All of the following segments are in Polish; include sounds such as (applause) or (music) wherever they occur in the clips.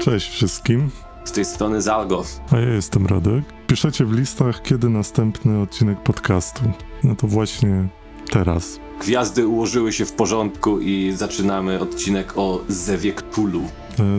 Cześć wszystkim, z tej strony Zalgo. a ja jestem Radek. Piszecie w listach, kiedy następny odcinek podcastu. No to właśnie teraz. Gwiazdy ułożyły się w porządku i zaczynamy odcinek o Zewie Cthulhu.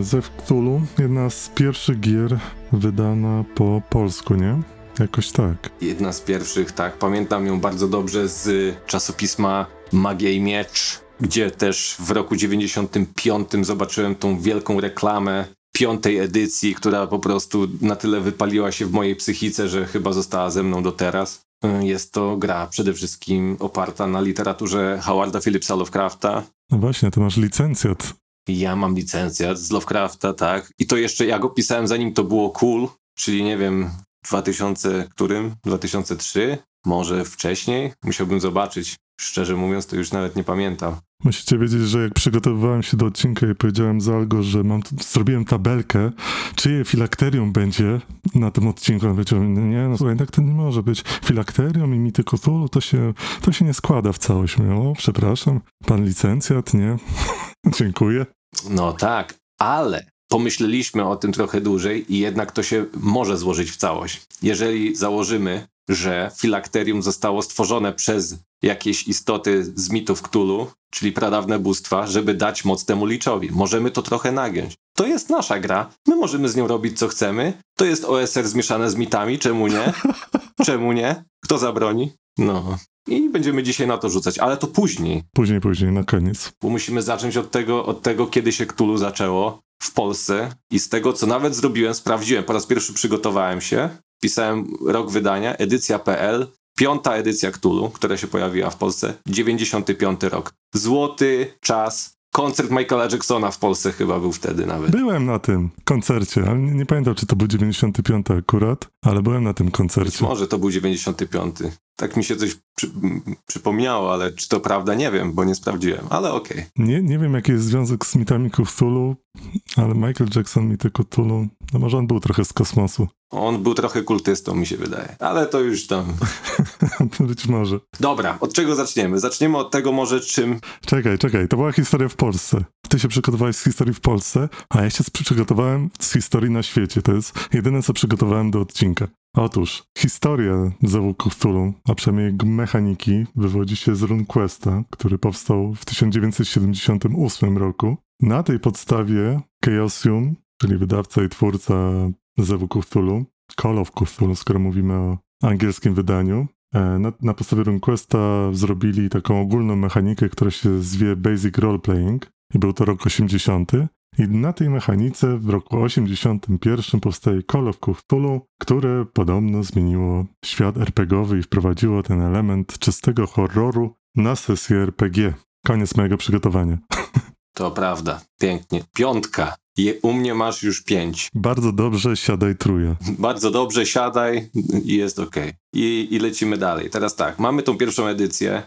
E, Zew Cthulhu, jedna z pierwszych gier wydana po polsku, nie? Jakoś tak. Jedna z pierwszych, tak, pamiętam ją bardzo dobrze z czasopisma Magia i Miecz, gdzie też w roku 95 zobaczyłem tą wielką reklamę piątej edycji, która po prostu na tyle wypaliła się w mojej psychice, że chyba została ze mną do teraz. Y, Jest to gra przede wszystkim oparta na literaturze Howarda Phillipsa Lovecrafta, No właśnie, ty masz licencjat. Ja mam licencjat z Lovecrafta, tak. I to jeszcze ja go pisałem zanim to było cool, czyli nie wiem, 2000 którym? 2003? Może wcześniej? Musiałbym zobaczyć. Szczerze mówiąc, to już nawet nie pamiętam. Musicie wiedzieć, że jak przygotowywałem się do odcinka i powiedziałem Zalgo, że mam, zrobiłem tabelkę, czyje filakterium będzie na tym odcinku, on powiedział, nie, no słuchaj, tak to nie może być. Filakterium i mity Cthulhu to się, to się nie składa w całość. Mówię, o, przepraszam, pan licencjat, nie? (laughs) Dziękuję. No tak, ale pomyśleliśmy o tym trochę dłużej i jednak to się może złożyć w całość. Jeżeli założymy, że filakterium zostało stworzone przez jakieś istoty z mitów Cthulhu, czyli pradawne bóstwa, żeby dać moc temu liczowi. Możemy to trochę nagiąć. To jest nasza gra. My możemy z nią robić co chcemy. To jest OSR zmieszane z mitami. Czemu nie? (laughs) Czemu nie? Kto zabroni? No. I będziemy dzisiaj na to rzucać, ale to później, Później, później, na koniec. bo musimy zacząć od tego, od tego, kiedy się Cthulhu zaczęło w Polsce i z tego, co nawet zrobiłem, sprawdziłem, po raz pierwszy przygotowałem się, pisałem rok wydania, edycja.pl, piąta edycja Cthulhu, która się pojawiła w Polsce, 95 rok. Złoty czas, koncert Michaela Jacksona w Polsce chyba był wtedy nawet. Byłem na tym koncercie, ale nie, nie pamiętam, czy to był 95 akurat, ale byłem na tym Być koncercie. może to był 95. Tak mi się coś przy, przypomniało, ale czy to prawda, nie wiem, bo nie sprawdziłem, ale okej. Nie, nie wiem, jaki jest związek z mitami Cthulhu, ale Michael Jackson, mity Cthulhu, no może on był trochę z kosmosu. On był trochę kultystą, mi się wydaje, ale to już tam... (laughs) Być może. Dobra, od czego zaczniemy? Zaczniemy od tego może czym... Czekaj, czekaj, to była historia w Polsce. Ty się przygotowałeś z historii w Polsce, a ja się przygotowałem z historii na świecie. To jest jedyne, co przygotowałem do odcinka. Otóż, historia Zewu Cthulhu, a przynajmniej jego mechaniki, wywodzi się z RuneQuesta, który powstał w 1978 roku. Na tej podstawie Chaosium, czyli wydawca i twórca Zewu Cthulhu, Call of Cthulhu, skoro mówimy o angielskim wydaniu, E, Na, na podstawie RuneQuesta zrobili taką ogólną mechanikę, która się zwie Basic Role Playing i był to rok 80. I na tej mechanice w roku 81 powstaje Call of Cthulhu, które podobno zmieniło świat RPGowy i wprowadziło ten element czystego horroru na sesję RPG. Koniec mojego przygotowania. (laughs) To prawda, pięknie. Piątka. Je, u mnie masz już pięć. Bardzo dobrze, siadaj truja. (laughs) Bardzo dobrze, siadaj i jest okej. I, I lecimy dalej. Teraz tak, mamy tą pierwszą edycję.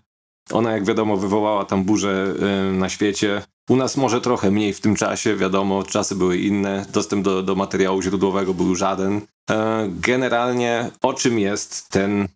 Ona, jak wiadomo, wywołała tam burzę y, na świecie. U nas może trochę mniej w tym czasie, wiadomo, czasy były inne. Dostęp do, do materiału źródłowego był żaden. E, generalnie o czym jest ten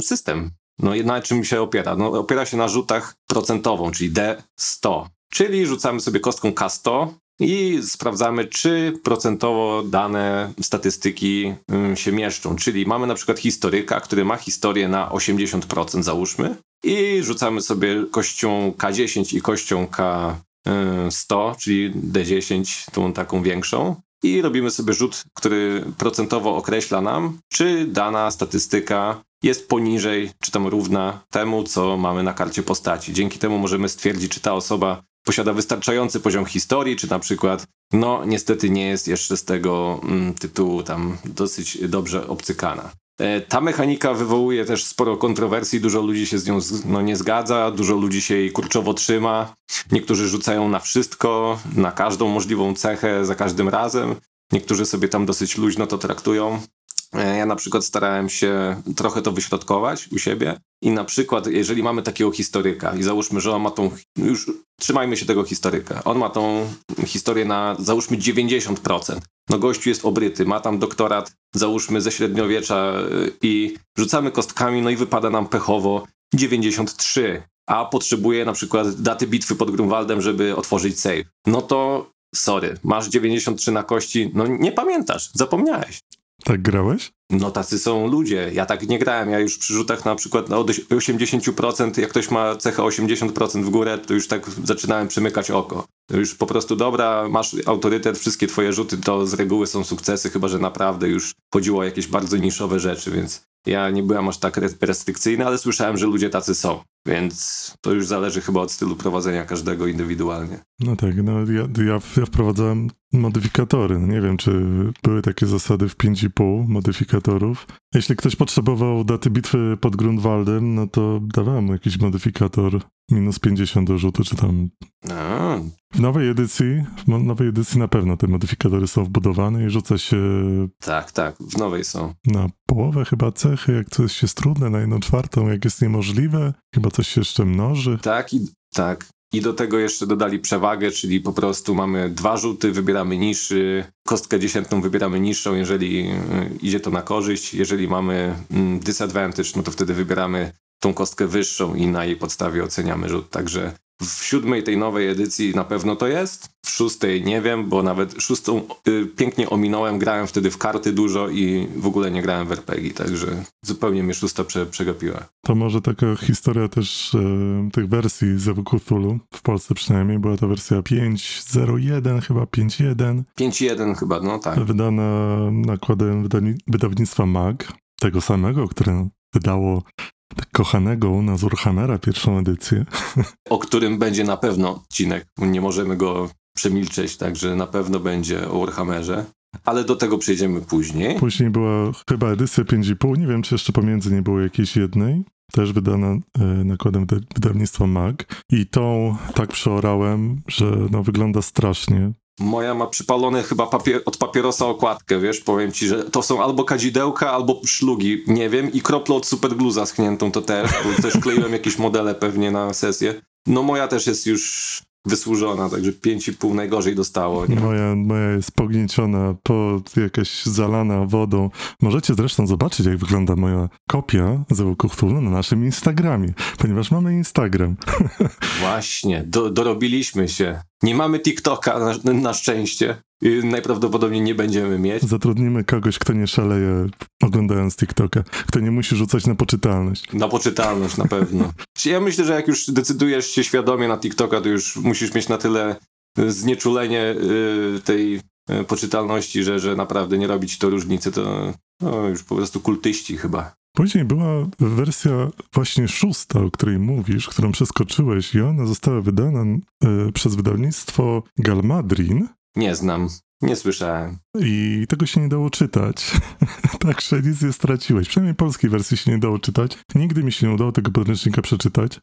system? No na czym się opiera? No, opiera się na rzutach procentową, czyli D100. Czyli rzucamy sobie kostką K100 i sprawdzamy, czy procentowo dane statystyki się mieszczą. Czyli mamy na przykład historyka, który ma historię na 80%, załóżmy, i rzucamy sobie kością K10 i kością K100, czyli D10, tą taką większą. I robimy sobie rzut, który procentowo określa nam, czy dana statystyka jest poniżej, czy tam równa temu, co mamy na karcie postaci. Dzięki temu możemy stwierdzić, czy ta osoba posiada wystarczający poziom historii, czy na przykład, no niestety nie jest jeszcze z tego mm, tytułu tam dosyć dobrze obcykana. E, Ta mechanika wywołuje też sporo kontrowersji, dużo ludzi się z nią no, nie zgadza, dużo ludzi się jej kurczowo trzyma. Niektórzy rzucają na wszystko, na każdą możliwą cechę za każdym razem. Niektórzy sobie tam dosyć luźno to traktują. E, Ja na przykład starałem się trochę to wyśrodkować u siebie i na przykład, jeżeli mamy takiego historyka i załóżmy, że on ma tą, już trzymajmy się tego historyka, on ma tą historię na załóżmy 90%. No gościu jest obryty, ma tam doktorat, załóżmy ze średniowiecza y, i rzucamy kostkami, no i wypada nam pechowo 93, a potrzebuje na przykład daty bitwy pod Grunwaldem, żeby otworzyć save. No to sorry, masz 93 na kości, no nie pamiętasz, zapomniałeś. Tak grałeś? No tacy są ludzie. Ja tak nie grałem. Ja już przy rzutach na przykład od 80%, jak ktoś ma cechę 80% w górę, to już tak zaczynałem przymykać oko. Już po prostu dobra, masz autorytet, wszystkie twoje rzuty to z reguły są sukcesy, chyba że naprawdę już chodziło o jakieś bardzo niszowe rzeczy, więc ja nie byłem aż tak re- restrykcyjny, ale słyszałem, że ludzie tacy są. Więc to już zależy chyba od stylu prowadzenia każdego indywidualnie. No tak, no ja, ja, ja wprowadzałem modyfikatory. Nie wiem, czy były takie zasady w 5,5 modyfikatorów. Jeśli ktoś potrzebował daty bitwy pod Grunwaldem, no to dawałem mu jakiś modyfikator minus 50 do rzutu, czy tam... A, W nowej edycji, w nowej edycji na pewno te modyfikatory są wbudowane i rzuca się tak, tak, w nowej są. na połowę chyba cechy, jak coś jest trudne, na jedną czwartą, jak jest niemożliwe, chyba coś się jeszcze mnoży. Tak, i tak. I do tego jeszcze dodali przewagę, czyli po prostu mamy dwa rzuty, wybieramy niższy, kostkę dziesiętną wybieramy niższą, jeżeli y, idzie to na korzyść. Jeżeli mamy mm, disadvantage, no to wtedy wybieramy tą kostkę wyższą i na jej podstawie oceniamy rzut. Także w siódmej tej nowej edycji na pewno to jest. W szóstej nie wiem, bo nawet szóstą y, pięknie ominąłem, grałem wtedy w karty dużo i w ogóle nie grałem w RPG, także zupełnie mnie szósta prze, przegapiła. To może taka historia też e, tych wersji z Cthulhu, w Polsce przynajmniej, była to wersja 5.01, chyba 5.1, 5-1 chyba, no tak. wydana nakładem wydawnictwa MAG, tego samego, które wydało kochanego u nas Urhamera pierwszą edycję. o którym będzie na pewno odcinek. Nie możemy go przemilczeć, także na pewno będzie o Warhammerze. Ale do tego przejdziemy później. Później była chyba edycja 5,5, nie wiem czy jeszcze pomiędzy nie było jakiejś jednej, też wydana e, nakładem wyda- wydawnictwa MAG. I tą tak przeorałem, że no, wygląda strasznie. Moja ma przypalone chyba papier od papierosa okładkę, wiesz, powiem ci, że to są albo kadzidełka, albo szlugi, nie wiem, i krople od superglu zaschniętą to też, bo też kleiłem jakieś modele pewnie na sesję. No moja też jest już wysłużona, także 5,5 najgorzej dostało, nie? Moja, moja jest pognieciona, po jakaś zalana wodą. Możecie zresztą zobaczyć, jak wygląda moja kopia z Cthulhu na naszym Instagramie, ponieważ mamy Instagram. (laughs) Właśnie, do, dorobiliśmy się. Nie mamy TikToka na, na szczęście. Najprawdopodobniej nie będziemy mieć. Zatrudnimy kogoś, kto nie szaleje oglądając TikToka, kto nie musi rzucać na poczytalność. Na poczytalność na pewno. (laughs) Ja myślę, że jak już decydujesz się świadomie na TikToka, to już musisz mieć na tyle y, znieczulenie y, tej y, poczytalności, że, że naprawdę nie robić to różnicy, to no, już po prostu kultyści chyba. Później była wersja właśnie szósta, o której mówisz, którą przeskoczyłeś i ona została wydana e, przez wydawnictwo Galmadrin Nie znam, nie słyszałem. i tego się nie dało czytać. (laughs) Także nic nie straciłeś. Przynajmniej polskiej wersji się nie dało czytać. Nigdy mi się nie udało tego podręcznika przeczytać.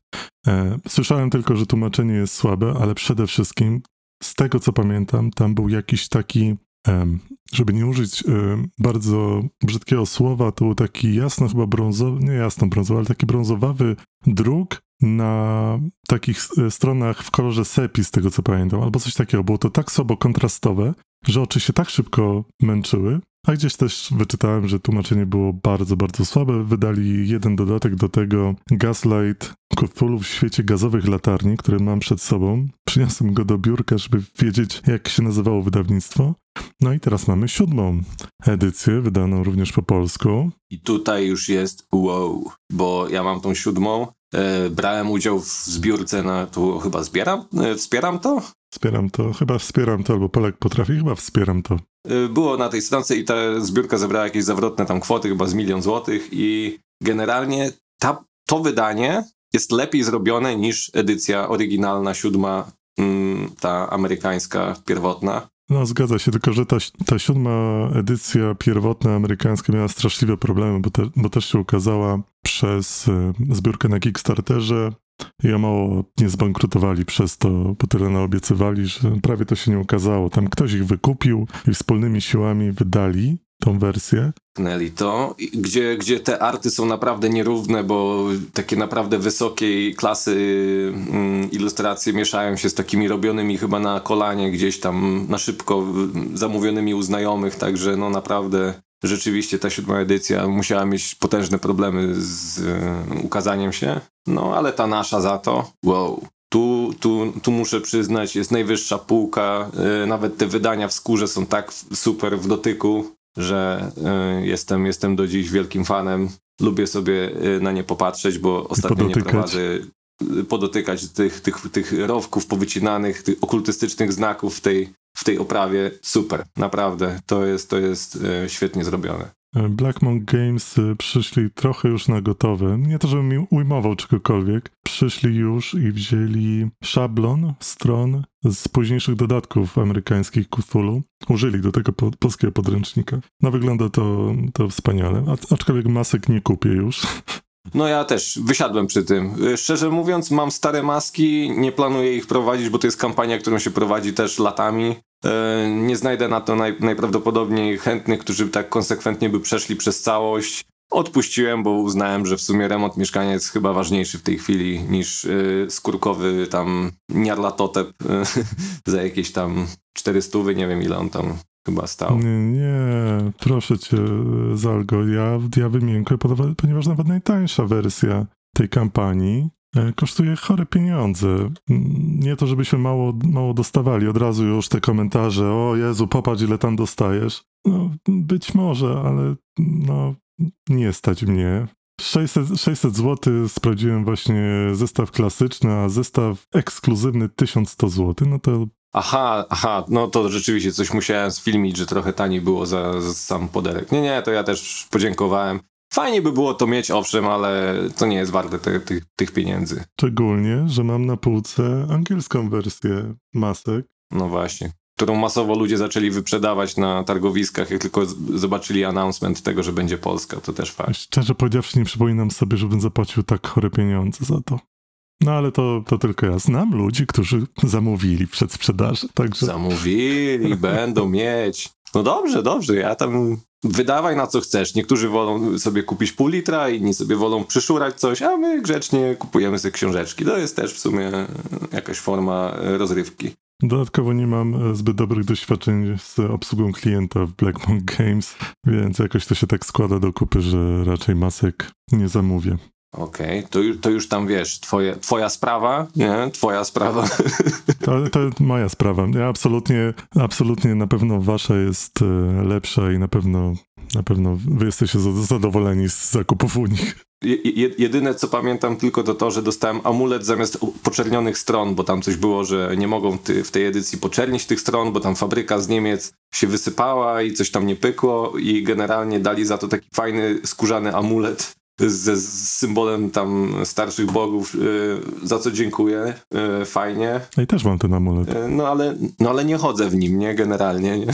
E, słyszałem tylko, że tłumaczenie jest słabe, ale przede wszystkim z tego co pamiętam, tam był jakiś taki, em, żeby nie użyć em, bardzo brzydkiego słowa, to był taki jasno chyba brązowy, nie jasno brązowy, ale taki brązowawy druk na takich e, stronach w kolorze sepi, z tego co pamiętam, albo coś takiego. Było to tak słabo kontrastowe, że oczy się tak szybko męczyły, a gdzieś też wyczytałem, że tłumaczenie było bardzo, bardzo słabe. Wydali jeden dodatek do tego Gaslight Cthulhu w świecie gazowych latarni, który mam przed sobą. Przyniosłem go do biurka, żeby wiedzieć, jak się nazywało wydawnictwo. No i teraz mamy siódmą edycję, wydaną również po polsku. I tutaj już jest wow, bo ja mam tą siódmą. E, brałem udział w zbiórce na, tu chyba zbieram, e, wspieram to? Wspieram to, chyba wspieram to, albo Polek potrafi, chyba wspieram to. Y, było na tej stronce i ta zbiórka zebrała jakieś zawrotne tam kwoty, chyba z milion złotych i generalnie ta, to wydanie jest lepiej zrobione niż edycja oryginalna, siódma, mm, ta amerykańska, pierwotna. No zgadza się, tylko że ta, ta siódma edycja pierwotna amerykańska miała straszliwe problemy, bo, te, bo też się ukazała przez e, zbiórkę na Kickstarterze i o mało nie zbankrutowali przez to, bo tyle naobiecywali, że prawie to się nie ukazało. Tam ktoś ich wykupił i wspólnymi siłami wydali tą wersję. Pchnęli to, gdzie, gdzie te arty są naprawdę nierówne, bo takie naprawdę wysokiej klasy mm, ilustracje mieszają się z takimi robionymi chyba na kolanie gdzieś tam na szybko zamówionymi u znajomych, także no naprawdę rzeczywiście ta siódma edycja musiała mieć potężne problemy z y, ukazaniem się, no ale ta nasza za to, wow. Tu, tu, tu muszę przyznać, jest najwyższa półka. y, Nawet te wydania w skórze są tak super w dotyku, że y, jestem, jestem do dziś wielkim fanem. Lubię sobie y, na nie popatrzeć, bo ostatnio nie prowadzę y, podotykać tych, tych, tych rowków powycinanych, tych okultystycznych znaków w tej, w tej oprawie. Super, naprawdę. To jest, to jest świetnie zrobione. Black Monk Games y, przyszli trochę już na gotowe. Nie to, żebym ujmował czegokolwiek. Przyszli już i wzięli szablon stron z późniejszych dodatków amerykańskich Cthulhu. Użyli do tego po, polskiego podręcznika. No wygląda to, to wspaniale. A, aczkolwiek masek nie kupię już. (laughs) No ja też wysiadłem przy tym. Y, Szczerze mówiąc, mam stare maski, nie planuję ich prowadzić, bo to jest kampania, którą się prowadzi też latami. E, Nie znajdę na to naj, najprawdopodobniej chętnych, którzy tak konsekwentnie by przeszli przez całość. Odpuściłem, bo uznałem, że w sumie remont mieszkania jest chyba ważniejszy w tej chwili niż y, skórkowy tam niarlatotep y, (laughs) za jakieś tam 400, nie wiem ile on tam chyba stał. Nie, nie, proszę cię, Zalgo, ja, ja wymiękłem, ponieważ nawet najtańsza wersja tej kampanii e, kosztuje chore pieniądze. Mm, Nie to, żebyśmy mało, mało dostawali, od razu już te komentarze, o Jezu, popatrz ile tam dostajesz. No, być może, ale no, nie stać mnie. 600, 600 zł sprawdziłem właśnie zestaw klasyczny, a zestaw ekskluzywny 1100 zł, no to Aha, aha, no to rzeczywiście coś musiałem sfilmić, że trochę taniej było za, za sam poderek. Nie, nie, to ja też podziękowałem. Fajnie by było to mieć, owszem, ale to nie jest warte te, tych, tych pieniędzy. Szczególnie, że mam na półce angielską wersję masek. No właśnie. Którą masowo ludzie zaczęli wyprzedawać na targowiskach, jak tylko zobaczyli announcement tego, że będzie Polska. To też fakt. Szczerze powiedziawszy, nie przypominam sobie, żebym zapłacił tak chore pieniądze za to. No ale to, to tylko ja. Znam ludzi, którzy zamówili przed sprzedaży, także Zamówili, będą mieć. No dobrze, dobrze, ja tam wydawaj na co chcesz. Niektórzy wolą sobie kupić pół litra, inni sobie wolą przyszurać coś, a my grzecznie kupujemy sobie książeczki. To jest też w sumie jakaś forma e, rozrywki. dodatkowo nie mam e, zbyt dobrych doświadczeń z obsługą klienta w Black Monk Games, więc jakoś to się tak składa do kupy, że raczej masek nie zamówię. Okej, to, ju- to już tam wiesz, twoje, twoja sprawa, nie? Twoja sprawa. (laughs) To, to moja sprawa. Ja absolutnie, absolutnie na pewno wasza jest e, lepsza i na pewno, na pewno wy jesteście za- zadowoleni z zakupów u nich. Je, je, jedyne co pamiętam tylko to to, że dostałem amulet zamiast poczernionych stron, bo tam coś było, że nie mogą ty, w tej edycji poczernić tych stron, bo tam fabryka z Niemiec się wysypała i coś tam nie pykło i generalnie dali za to taki fajny skórzany amulet ze z symbolem tam starszych bogów, yy, za co dziękuję, yy, fajnie. No i też mam ten amulet. Yy, no, ale, no ale nie chodzę w nim, nie? Generalnie. Nie? (laughs)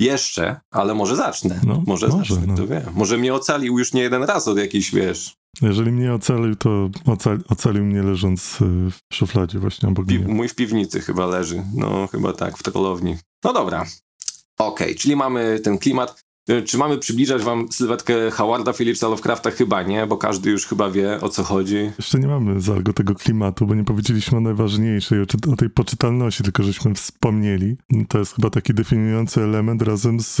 Jeszcze, ale może zacznę. No, może, może, zacznę, no. to wiem. Może mnie ocalił już nie jeden raz od jakiejś, wiesz, Jeżeli mnie ocalił, to ocal, ocalił mnie leżąc y, w szufladzie właśnie obok Pi- mnie. mój w piwnicy chyba leży. No, chyba tak, w trollowni. No dobra. Okej, czyli mamy ten klimat. Y, Czy mamy przybliżać wam sylwetkę Howarda Phillipsa Lovecrafta? Chyba nie, bo każdy już chyba wie, o co chodzi. Jeszcze nie mamy z Algo tego klimatu, bo nie powiedzieliśmy o najważniejszej, o, tej poczytalności, tylko żeśmy wspomnieli. To jest chyba taki definiujący element razem z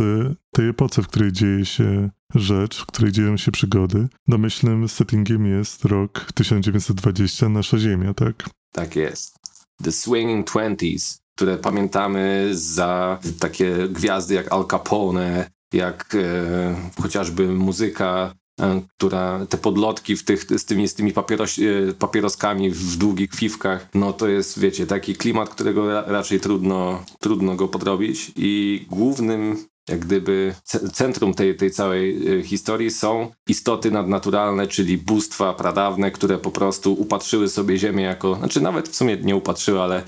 tej epoce, w której dzieje się rzecz, w której dzieją się przygody. Domyślnym settingiem jest rok 1920, nasza Ziemia, tak? Tak jest. The Swinging Twenties, które pamiętamy za takie gwiazdy jak Al Capone, jak e, chociażby muzyka, e, która te podlotki w tych, z tymi, z tymi papieros, e, papieroskami w długich fiwkach, no to jest, wiecie, taki klimat, którego ra, raczej trudno, trudno go podrobić. I głównym jak gdyby ce- centrum tej, tej całej historii są istoty nadnaturalne, czyli bóstwa pradawne, które po prostu upatrzyły sobie Ziemię jako, znaczy nawet w sumie nie upatrzyły, ale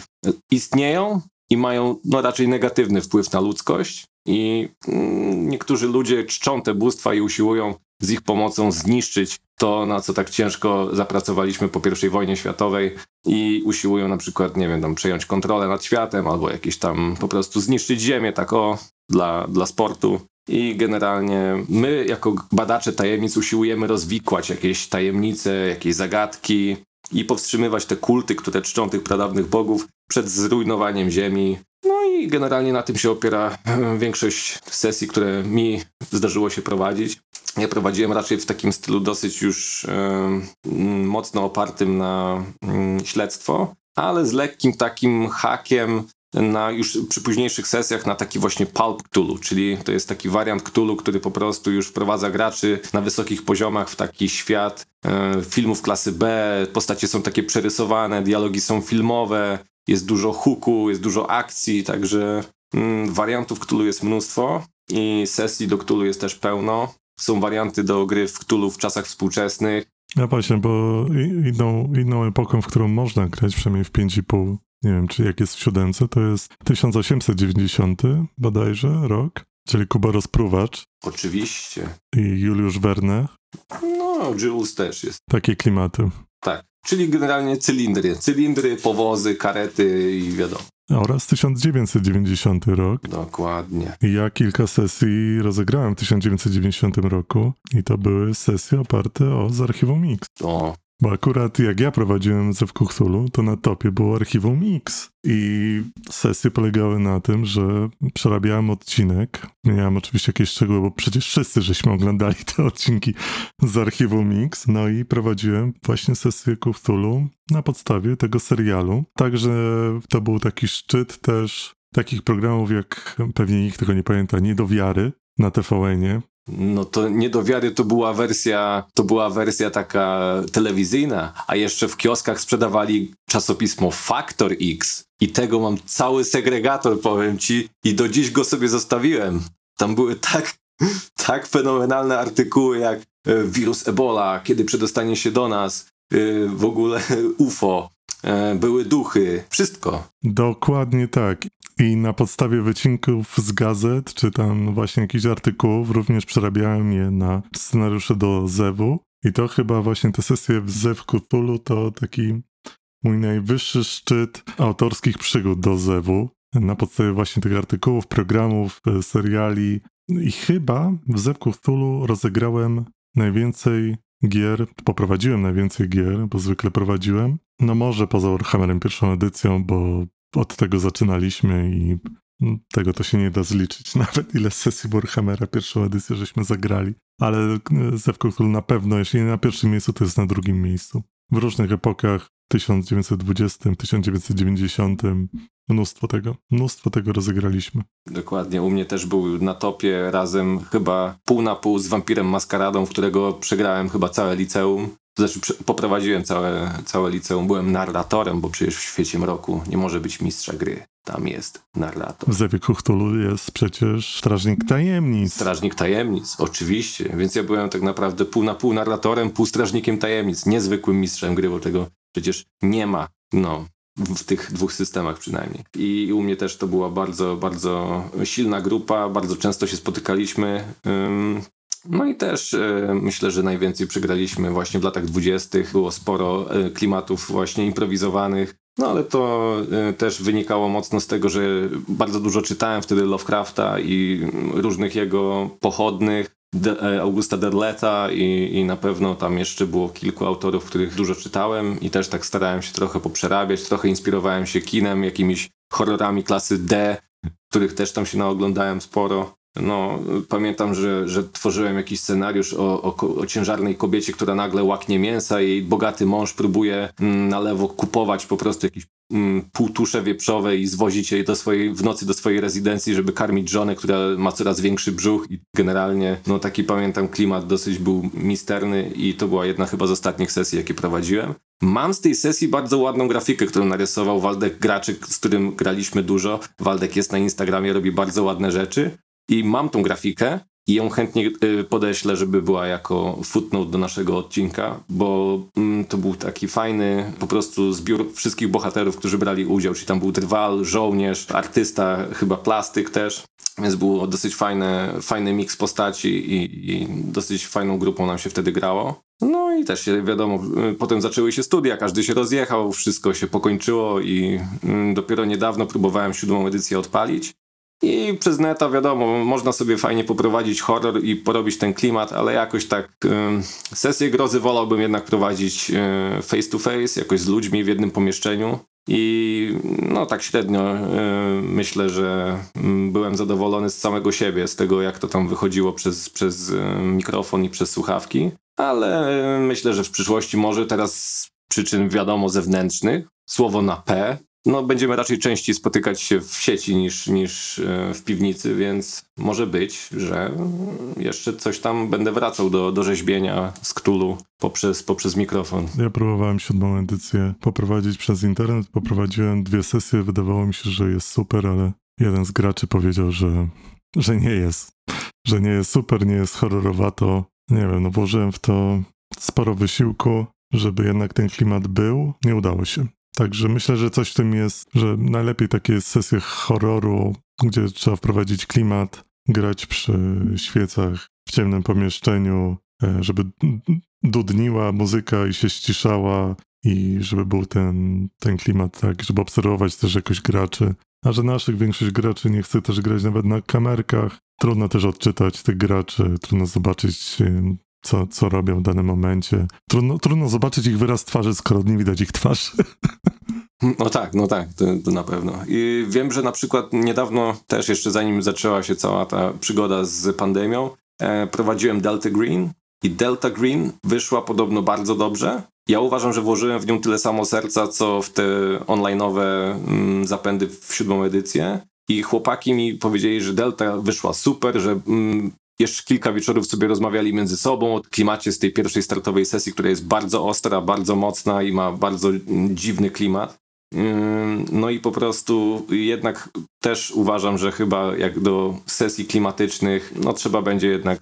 istnieją i mają no, raczej negatywny wpływ na ludzkość i mm, niektórzy ludzie czczą te bóstwa i usiłują z ich pomocą zniszczyć to, na co tak ciężko zapracowaliśmy po I wojnie światowej i usiłują na przykład, nie wiem, tam przejąć kontrolę nad światem albo jakieś tam po prostu zniszczyć Ziemię, tak o, dla, dla sportu. I generalnie my, jako badacze tajemnic, usiłujemy rozwikłać jakieś tajemnice, jakieś zagadki i powstrzymywać te kulty, które czczą tych pradawnych bogów przed zrujnowaniem Ziemi. No i generalnie na tym się opiera e, większość sesji, które mi zdarzyło się prowadzić. Ja prowadziłem raczej w takim stylu dosyć już y, mocno opartym na y, śledztwo, ale z lekkim takim hakiem na już przy późniejszych sesjach na taki właśnie pulp Cthulhu, czyli to jest taki wariant Cthulhu, który po prostu już wprowadza graczy na wysokich poziomach w taki świat e, filmów klasy B, postacie są takie przerysowane, dialogi są filmowe, jest dużo huku, jest dużo akcji, także mm, wariantów Cthulhu jest mnóstwo i sesji do Cthulhu jest też pełno. Są warianty do gry w Cthulhu w czasach współczesnych. Ja właśnie, bo inną, inną epoką, w którą można grać, przynajmniej w 5,5 nie wiem, czy jak jest w siódemce, to jest 1890 bodajże rok, czyli Kuba Rozpruwacz. Oczywiście. I Juliusz Verne. No, Jules też jest. Takie klimaty. Tak, czyli generalnie cylindry. Cylindry, powozy, karety i wiadomo. Oraz 1990 rok. Dokładnie. I ja kilka sesji rozegrałem w 1990 roku i to były sesje oparte o z archiwum Mix. O, bo akurat jak ja prowadziłem ze Cthulhu, to na topie było archiwum Mix. I sesje polegały na tym, że przerabiałem odcinek. Miałem oczywiście jakieś szczegóły, bo przecież wszyscy żeśmy oglądali te odcinki z archiwum Mix. No i prowadziłem właśnie sesję Cthulhu na podstawie tego serialu. Także to był taki szczyt też takich programów, jak pewnie nikt tego nie pamięta, nie do wiary na TVN-ie, no to nie do wiary to była wersja, to była wersja taka telewizyjna, a jeszcze w kioskach sprzedawali czasopismo Factor X i tego mam cały segregator, powiem ci, i do dziś go sobie zostawiłem. Tam były tak, (laughs) tak fenomenalne artykuły jak e, wirus Ebola, kiedy przedostanie się do nas, e, w ogóle (laughs) UFO, e, były duchy, wszystko. Dokładnie tak. I na podstawie wycinków z gazet, czy tam właśnie jakichś artykułów, również przerabiałem je na scenariusze do Zewu. I to chyba właśnie te sesje w Zew Cthulhu to taki mój najwyższy szczyt autorskich przygód do Zewu. Na podstawie właśnie tych artykułów, programów, e, seriali. I chyba w Zew Cthulhu rozegrałem najwięcej gier, poprowadziłem najwięcej gier, bo zwykle prowadziłem. No może poza Warhammerem pierwszą edycją, bo od tego zaczynaliśmy i tego to się nie da zliczyć. (laughs) Nawet ile sesji Warhammera pierwszą edycję żeśmy zagrali. Ale e, Zewko, który na pewno, jeśli nie na pierwszym miejscu, to jest na drugim miejscu. W różnych epokach, 1920, 1990, mnóstwo tego, mnóstwo tego rozegraliśmy. Dokładnie, u mnie też był na topie razem chyba pół na pół z Wampirem Maskaradą, w którego przegrałem chyba całe liceum. To znaczy poprowadziłem całe, całe liceum, byłem narratorem, bo przecież w świecie mroku nie może być mistrza gry. Tam jest narrator. W Zewie Cthulhu jest przecież Strażnik Tajemnic. Strażnik Tajemnic, oczywiście. Więc ja byłem tak naprawdę pół na pół narratorem, pół Strażnikiem Tajemnic. Niezwykłym mistrzem gry, bo tego przecież nie ma. No, w tych dwóch systemach przynajmniej. I u mnie też to była bardzo, bardzo silna grupa, bardzo często się spotykaliśmy. No i też e, myślę, że najwięcej przegraliśmy właśnie w latach dwudziestych. Było sporo e, klimatów właśnie improwizowanych. No ale to e, też wynikało mocno z tego, że bardzo dużo czytałem wtedy Lovecrafta i różnych jego pochodnych. De, Augusta Derleta i, i na pewno tam jeszcze było kilku autorów, których dużo czytałem i też tak starałem się trochę poprzerabiać, trochę inspirowałem się kinem, jakimiś horrorami klasy D, których też tam się naoglądałem sporo. No, pamiętam, że, że tworzyłem jakiś scenariusz o, o, o, ciężarnej kobiecie, która nagle łaknie mięsa i bogaty mąż próbuje mm, na lewo kupować po prostu jakieś mm, półtusze wieprzowe i zwozić jej do swojej, w nocy do swojej rezydencji, żeby karmić żonę, która ma coraz większy brzuch i generalnie, no taki pamiętam klimat dosyć był misterny i to była jedna chyba z ostatnich sesji, jakie prowadziłem. Mam z tej sesji bardzo ładną grafikę, którą narysował Waldek Graczyk, z którym graliśmy dużo. Waldek jest na Instagramie, robi bardzo ładne rzeczy. I mam tą grafikę i ją chętnie y, podeślę, żeby była jako footnote do naszego odcinka, bo mm, to był taki fajny po prostu zbiór wszystkich bohaterów, którzy brali udział, czyli tam był drwal, żołnierz, artysta, chyba plastyk też, więc było dosyć fajne, fajny miks postaci i, i dosyć fajną grupą nam się wtedy grało. No i też wiadomo, y, potem zaczęły się studia, każdy się rozjechał, wszystko się pokończyło i mm, dopiero niedawno próbowałem siódmą edycję odpalić. I przez neta, wiadomo, można sobie fajnie poprowadzić horror i porobić ten klimat, ale jakoś tak y, sesję grozy wolałbym jednak prowadzić y, face to face, jakoś z ludźmi w jednym pomieszczeniu. I no tak średnio y, myślę, że mm, byłem zadowolony z samego siebie, z tego jak to tam wychodziło przez, przez y, mikrofon i przez słuchawki. Ale y, myślę, że w przyszłości może teraz z przyczyn wiadomo zewnętrznych, słowo na P, no będziemy raczej częściej spotykać się w sieci niż, niż y, w piwnicy, więc może być, że jeszcze coś tam będę wracał do, do rzeźbienia z Ktulu poprzez, poprzez mikrofon. Ja próbowałem siódmą edycję poprowadzić przez internet. Poprowadziłem dwie sesje, wydawało mi się, że jest super, ale jeden z graczy powiedział, że, że nie jest. Że nie jest super, nie jest horrorowato. Nie wiem, no włożyłem w to sporo wysiłku, żeby jednak ten klimat był. Nie udało się. Także myślę, że coś w tym jest, że najlepiej takie sesje horroru, gdzie trzeba wprowadzić klimat, grać przy świecach w ciemnym pomieszczeniu, e, żeby dudniła muzyka i się ściszała i żeby był ten, ten klimat tak, żeby obserwować też jakoś graczy. A że naszych większość graczy nie chce też grać nawet na kamerkach, trudno też odczytać tych graczy, trudno zobaczyć e, co, co robią w danym momencie. Trudno, trudno zobaczyć ich wyraz twarzy, skoro nie widać ich twarzy. No tak, no tak, to, to, na pewno. I wiem, że na przykład niedawno, też jeszcze zanim zaczęła się cała ta przygoda z pandemią, e, prowadziłem Delta Green i Delta Green wyszła podobno bardzo dobrze. Ja uważam, że włożyłem w nią tyle samo serca, co w te online'owe mm, zapędy w siódmą edycję. I chłopaki mi powiedzieli, że Delta wyszła super, że mm, jeszcze kilka wieczorów sobie rozmawiali między sobą o klimacie z tej pierwszej startowej sesji, która jest bardzo ostra, bardzo mocna i ma bardzo dziwny klimat. No i po prostu jednak też uważam, że chyba jak do sesji klimatycznych, no trzeba będzie jednak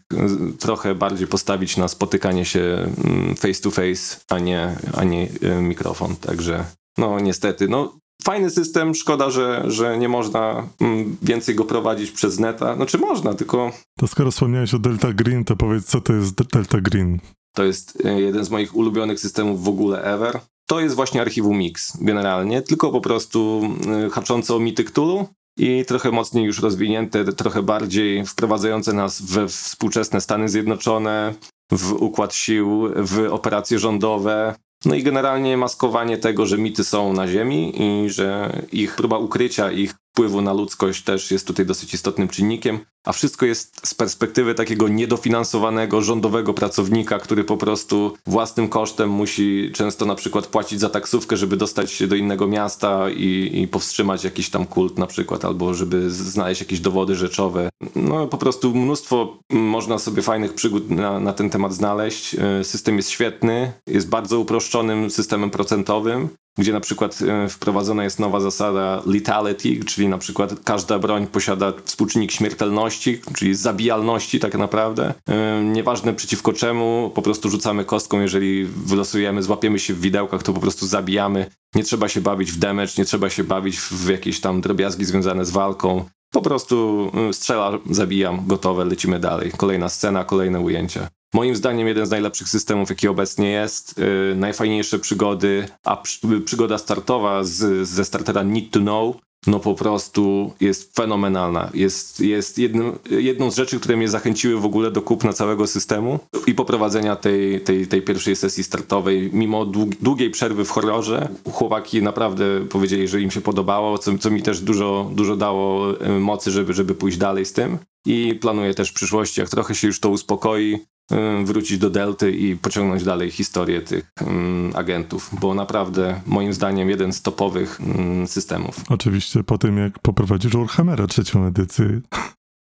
trochę bardziej postawić na spotykanie się face to face, a nie, a nie e, mikrofon. Także no niestety, no fajny system, szkoda, że, że nie można więcej go prowadzić przez neta. No czy można, tylko... To skoro wspomniałeś o Delta Green, to powiedz, co to jest Delta Green? To jest e, jeden z moich ulubionych systemów w ogóle ever. To jest właśnie archiwum Mix generalnie, tylko po prostu y, haczące o mity Cthulhu i trochę mocniej już rozwinięte, trochę bardziej wprowadzające nas we współczesne Stany Zjednoczone, w układ sił, w operacje rządowe. No i generalnie maskowanie tego, że mity są na Ziemi i że ich próba ukrycia ich wpływu na ludzkość też jest tutaj dosyć istotnym czynnikiem, a wszystko jest z perspektywy takiego niedofinansowanego rządowego pracownika, który po prostu własnym kosztem musi często na przykład płacić za taksówkę, żeby dostać się do innego miasta i, i powstrzymać jakiś tam kult na przykład, albo żeby znaleźć jakieś dowody rzeczowe. No po prostu mnóstwo można sobie fajnych przygód na, na ten temat znaleźć. E, system jest świetny, jest bardzo uproszczonym systemem procentowym gdzie na przykład e, wprowadzona jest nowa zasada lethality, czyli na przykład każda broń posiada współczynnik śmiertelności, czyli zabijalności tak naprawdę. E, nieważne przeciwko czemu, po prostu rzucamy kostką, jeżeli wylosujemy, złapiemy się w widełkach, to po prostu zabijamy. Nie trzeba się bawić w damage, nie trzeba się bawić w jakieś tam drobiazgi związane z walką. Po prostu e, strzela, zabijam, gotowe, lecimy dalej. Kolejna scena, kolejne ujęcia. Moim zdaniem jeden z najlepszych systemów, jaki obecnie jest. Yy, najfajniejsze przygody, a przy, przygoda startowa z, ze startera Need to Know, no po prostu jest fenomenalna. Jest, jest jednym, jedną z rzeczy, które mnie zachęciły w ogóle do kupna całego systemu i poprowadzenia tej, tej, tej pierwszej sesji startowej. Mimo długiej przerwy w horrorze, chłopaki naprawdę powiedzieli, że im się podobało, co, co mi też dużo, dużo dało y, mocy, żeby, żeby pójść dalej z tym. I planuję też w przyszłości, jak trochę się już to uspokoi, wrócić do Delty i pociągnąć dalej historię tych um, agentów, bo naprawdę moim zdaniem jeden z topowych um, systemów. Oczywiście po tym jak poprowadzisz Warhammera trzecią edycję.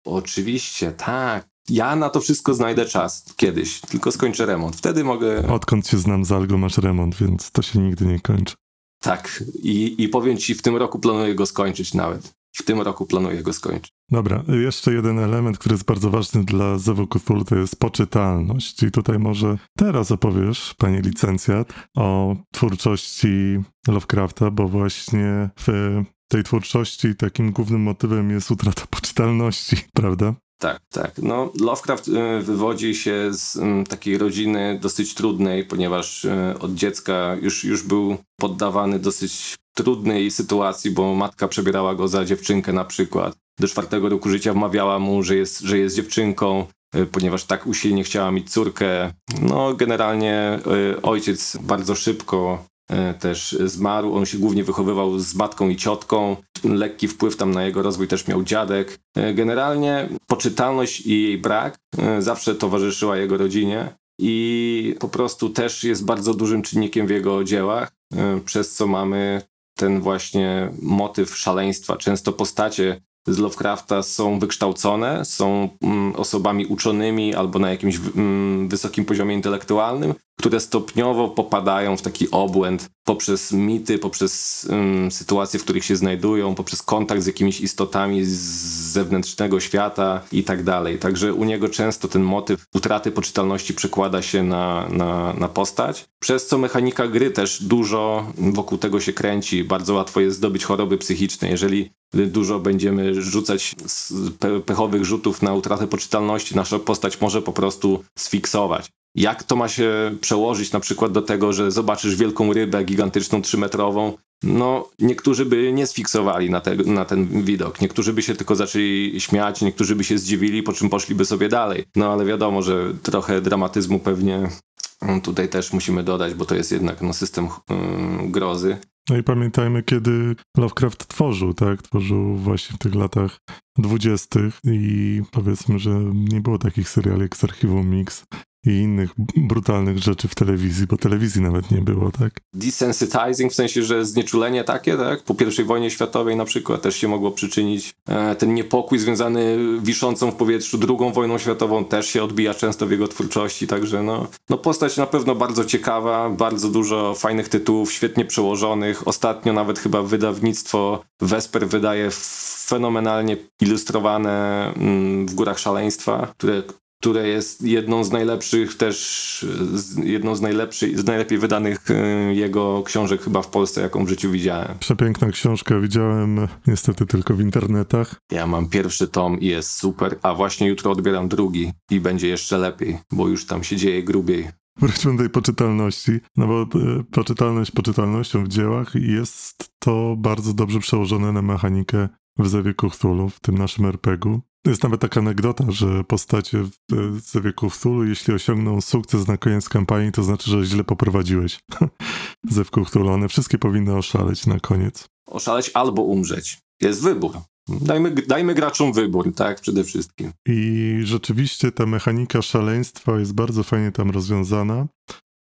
Oczywiście, tak. Ja na to wszystko znajdę czas kiedyś, tylko skończę remont. Wtedy mogę... Odkąd się znam z Algo masz remont, więc to się nigdy nie kończy. Tak, i, i powiem ci, w tym roku planuję go skończyć nawet. W tym roku planuję go skończyć. Dobra, jeszcze jeden element, który jest bardzo ważny dla Cthulhu, to jest poczytalność. I tutaj może teraz opowiesz, panie licencjat, o twórczości Lovecrafta, bo właśnie w tej twórczości takim głównym motywem jest utrata poczytalności, (laughs) prawda? Tak, tak. No, Lovecraft y, wywodzi się z mm, takiej rodziny dosyć trudnej, ponieważ y, od dziecka już, już był poddawany dosyć trudnej sytuacji, bo matka przebierała go za dziewczynkę na przykład. Do czwartego roku życia wmawiała mu, że jest, że jest dziewczynką, y, ponieważ tak usilnie chciała mieć córkę. No, generalnie ojciec bardzo szybko e, też zmarł. On się głównie wychowywał z matką i ciotką. Lekki wpływ tam na jego rozwój też miał dziadek. E, Generalnie poczytalność i jej brak e, zawsze towarzyszyła jego rodzinie i po prostu też jest bardzo dużym czynnikiem w jego dziełach, e, przez co mamy ten właśnie motyw szaleństwa. Często postacie z Lovecrafta są wykształcone, są mm, osobami uczonymi albo na jakimś mm, wysokim poziomie intelektualnym, które stopniowo popadają w taki obłęd poprzez mity, poprzez mm, sytuacje, w których się znajdują, poprzez kontakt z jakimiś istotami z zewnętrznego świata i tak dalej. Także u niego często ten motyw utraty poczytalności przekłada się na, na, na postać, przez co mechanika gry też dużo wokół tego się kręci. Bardzo łatwo jest zdobyć choroby psychiczne. Jeżeli dużo będziemy rzucać pechowych rzutów na utratę poczytalności, nasza postać może po prostu sfiksować. Jak to ma się przełożyć na przykład do tego, że zobaczysz wielką rybę gigantyczną, trzymetrową? No, niektórzy by nie sfiksowali na, te, na ten widok. Niektórzy by się tylko zaczęli śmiać, niektórzy by się zdziwili, po czym poszliby sobie dalej. No, ale wiadomo, że trochę dramatyzmu pewnie mm, tutaj też musimy dodać, bo to jest jednak no, system mm, grozy. No i pamiętajmy, kiedy Lovecraft tworzył, tak? Tworzył właśnie w tych latach dwudziestych i powiedzmy, że nie było takich seriali jak z Archiwum Mix i innych brutalnych rzeczy w telewizji, bo telewizji nawet nie było, tak? desensitizing, w sensie, że znieczulenie takie, tak? Po I wojnie światowej na przykład też się mogło przyczynić. E, ten niepokój związany wiszącą w powietrzu drugą wojną światową też się odbija często w jego twórczości, także no, no postać na pewno bardzo ciekawa, bardzo dużo fajnych tytułów, świetnie przełożonych. Ostatnio nawet chyba wydawnictwo Vesper wydaje fenomenalnie ilustrowane mm, w Górach Szaleństwa, które które jest jedną z najlepszych też, jedną z najlepszych, z najlepiej wydanych y, jego książek chyba w Polsce, jaką w życiu widziałem. Przepiękna książka, widziałem niestety tylko w internetach. Ja mam pierwszy tom i jest super, a właśnie jutro odbieram drugi i będzie jeszcze lepiej, bo już tam się dzieje grubiej. Wróćmy do tej poczytalności, no bo e, poczytalność poczytalnością w dziełach jest to bardzo dobrze przełożone na mechanikę w Zewie Cthulhu, w tym naszym RPG-u. Jest nawet taka anegdota, że postacie e, Zewie Cthulhu, jeśli osiągną sukces na koniec kampanii, to znaczy, że źle poprowadziłeś (laughs) Zew Cthulhu. One wszystkie powinny oszaleć na koniec. Oszaleć albo umrzeć. Jest wybór. Dajmy, dajmy graczom wybór, tak, przede wszystkim. I rzeczywiście ta mechanika szaleństwa jest bardzo fajnie tam rozwiązana.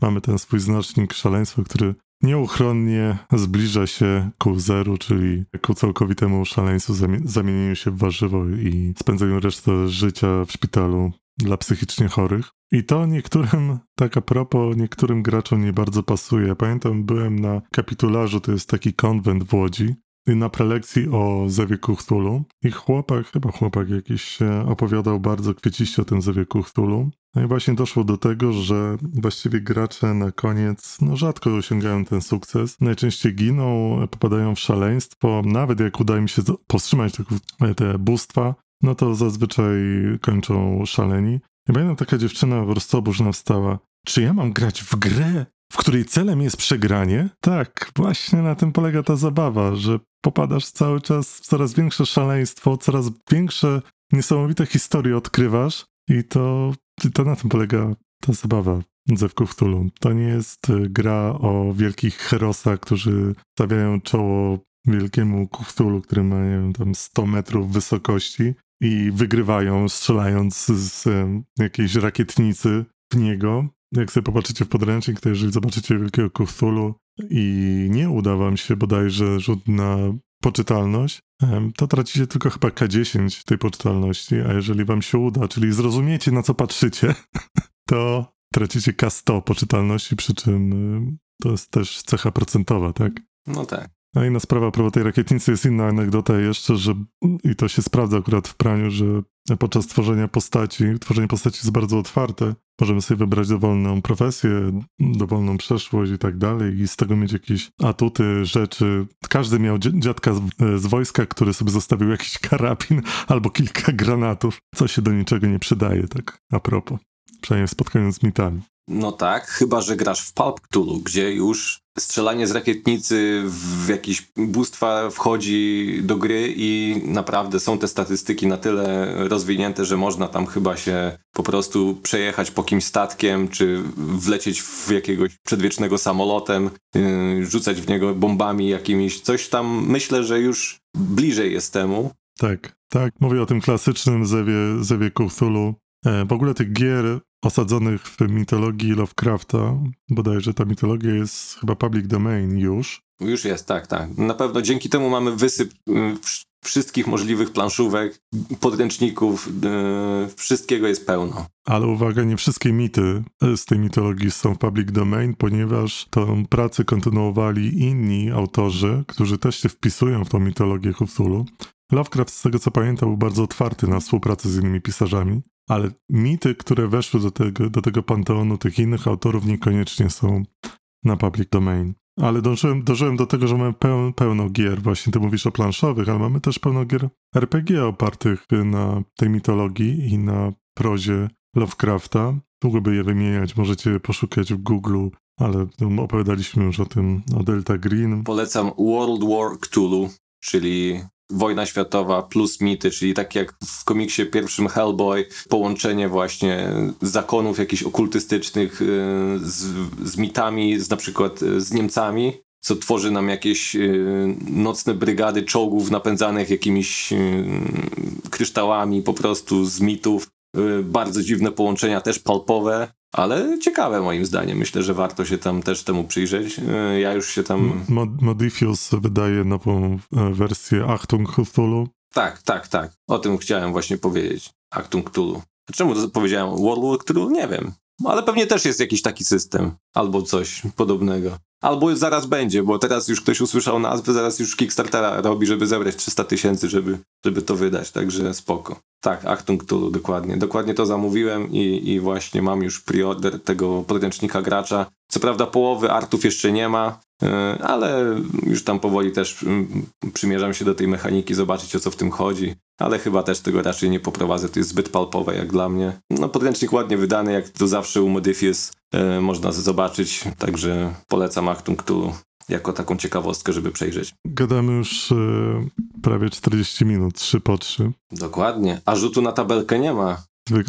Mamy ten swój znacznik szaleństwa, który nieuchronnie zbliża się ku zeru, czyli ku całkowitemu szaleństwu, zamie- zamienieniu się w warzywo i spędzeniu resztę życia w szpitalu dla psychicznie chorych. I to niektórym, tak a propos, niektórym graczom nie bardzo pasuje. Pamiętam, byłem na kapitularzu, to jest taki konwent w Łodzi, na prelekcji o Zewie Cthulhu i chłopak, chyba chłopak jakiś opowiadał bardzo kwieciście o tym Zewie Cthulhu. No i właśnie doszło do tego, że właściwie gracze na koniec no, rzadko osiągają ten sukces. Najczęściej giną, popadają w szaleństwo. Nawet jak uda im się powstrzymać te, bóstwa, no to zazwyczaj kończą szaleni. I pamiętam, taka dziewczyna po prostu oburzona wstała. Czy ja mam grać w grę, w której celem jest przegranie? Tak, właśnie na tym polega ta zabawa, że popadasz cały czas w coraz większe szaleństwo, coraz większe niesamowite historie odkrywasz i to, to na tym polega ta zabawa Zew Cthulhu. To nie jest y, gra o wielkich herosach, którzy stawiają czoło wielkiemu Cthulhu, który ma, nie wiem, tam 100 metrów wysokości i wygrywają strzelając z em, jakiejś rakietnicy w niego. Jak sobie popatrzycie w podręcznik, to jeżeli zobaczycie wielkiego Cthulhu i nie uda wam się bodajże rzut na poczytalność, to tracicie tylko chyba K10 tej poczytalności, a jeżeli wam się uda, czyli zrozumiecie na co patrzycie, (laughs) to tracicie K100 poczytalności, przy czym to jest też cecha procentowa, tak? No tak. A inna sprawa propos tej rakietnicy jest inna anegdota jeszcze, że i to się sprawdza akurat w praniu, że podczas tworzenia postaci, tworzenie postaci jest bardzo otwarte. Możemy sobie wybrać dowolną profesję, dowolną przeszłość i tak dalej i z tego mieć jakieś atuty, rzeczy. Każdy miał dzi- dziadka z, z wojska, który sobie zostawił jakiś karabin (laughs) albo kilka granatów, co się do niczego nie przydaje, tak a propos. Przynajmniej w spotkaniu z mitami. No tak, chyba że grasz w Pulp Cthulhu, gdzie już strzelanie z rakietnicy w jakieś bóstwa wchodzi do gry i naprawdę są te statystyki na tyle rozwinięte, że można tam chyba się po prostu przejechać po kimś statkiem, czy wlecieć w jakiegoś przedwiecznego samolotem, yy, rzucać w niego bombami jakimiś. Coś tam myślę, że już bliżej jest temu. Tak, tak. Mówię o tym klasycznym zewie, zewie Cthulhu. E, w ogóle tych gier osadzonych w mitologii Lovecrafta, bodajże ta mitologia jest chyba public domain już. Już jest, tak, tak. Na pewno dzięki temu mamy wysyp wsz- wszystkich możliwych planszówek, podręczników, y, wszystkiego jest pełno. Ale uwaga, nie wszystkie mity e, z tej mitologii są w public domain, ponieważ tą pracę kontynuowali inni autorzy, którzy też się wpisują w tą mitologię Cthulhu. Lovecraft, z tego co pamiętam, był bardzo otwarty na współpracę z innymi pisarzami, ale mity, które weszły do tego, do tego panteonu tych innych autorów, niekoniecznie są na public domain. Ale dążyłem, dążyłem do tego, że mamy peł, pełno gier. Właśnie ty mówisz o planszowych, ale mamy też pełno gier RPG opartych na tej mitologii i na prozie Lovecrafta. Długo by je wymieniać, możecie poszukać w Google, ale opowiadaliśmy już o tym, o Delta Green. Polecam World War Cthulhu, czyli Wojna Światowa plus mity, czyli tak jak w komiksie pierwszym Hellboy, połączenie właśnie zakonów jakichś okultystycznych y, z, z mitami, z na przykład y, z Niemcami, co tworzy nam jakieś y, nocne brygady czołgów napędzanych jakimiś kryształami po prostu z mitów. Bardzo dziwne połączenia, też palpowe, ale ciekawe moim zdaniem. Myślę, że warto się tam też temu przyjrzeć. Y, Ja już się tam... Mod- Modifius wydaje nową e, wersję Achtung Cthulhu. Tak, tak, tak. O tym chciałem właśnie powiedzieć. Actung Cthulhu. Czemu to powiedziałem World War Cthulhu? Nie wiem. Ale pewnie też jest jakiś taki system. Albo coś podobnego. Albo zaraz będzie, bo teraz już ktoś usłyszał nazwę, zaraz już Kickstartera robi, żeby zebrać 300 tysięcy, żeby, żeby to wydać. Także spoko. Tak, Actung Cthulhu, dokładnie. Dokładnie to zamówiłem i, i właśnie mam już preorder tego podręcznika gracza. Co prawda połowy artów jeszcze nie ma, ale już tam powoli też mm, przymierzam się do tej mechaniki, zobaczyć o co w tym chodzi. Ale chyba też tego raczej nie poprowadzę, to jest zbyt palpowe jak dla mnie. No podręcznik ładnie wydany, jak to zawsze u Modifius yy, można zobaczyć, także polecam Actung Cthulhu jako taką ciekawostkę, żeby przejrzeć. Gadamy już e, prawie 40 minut, 3 po 3. Dokładnie, a rzutu na tabelkę nie ma.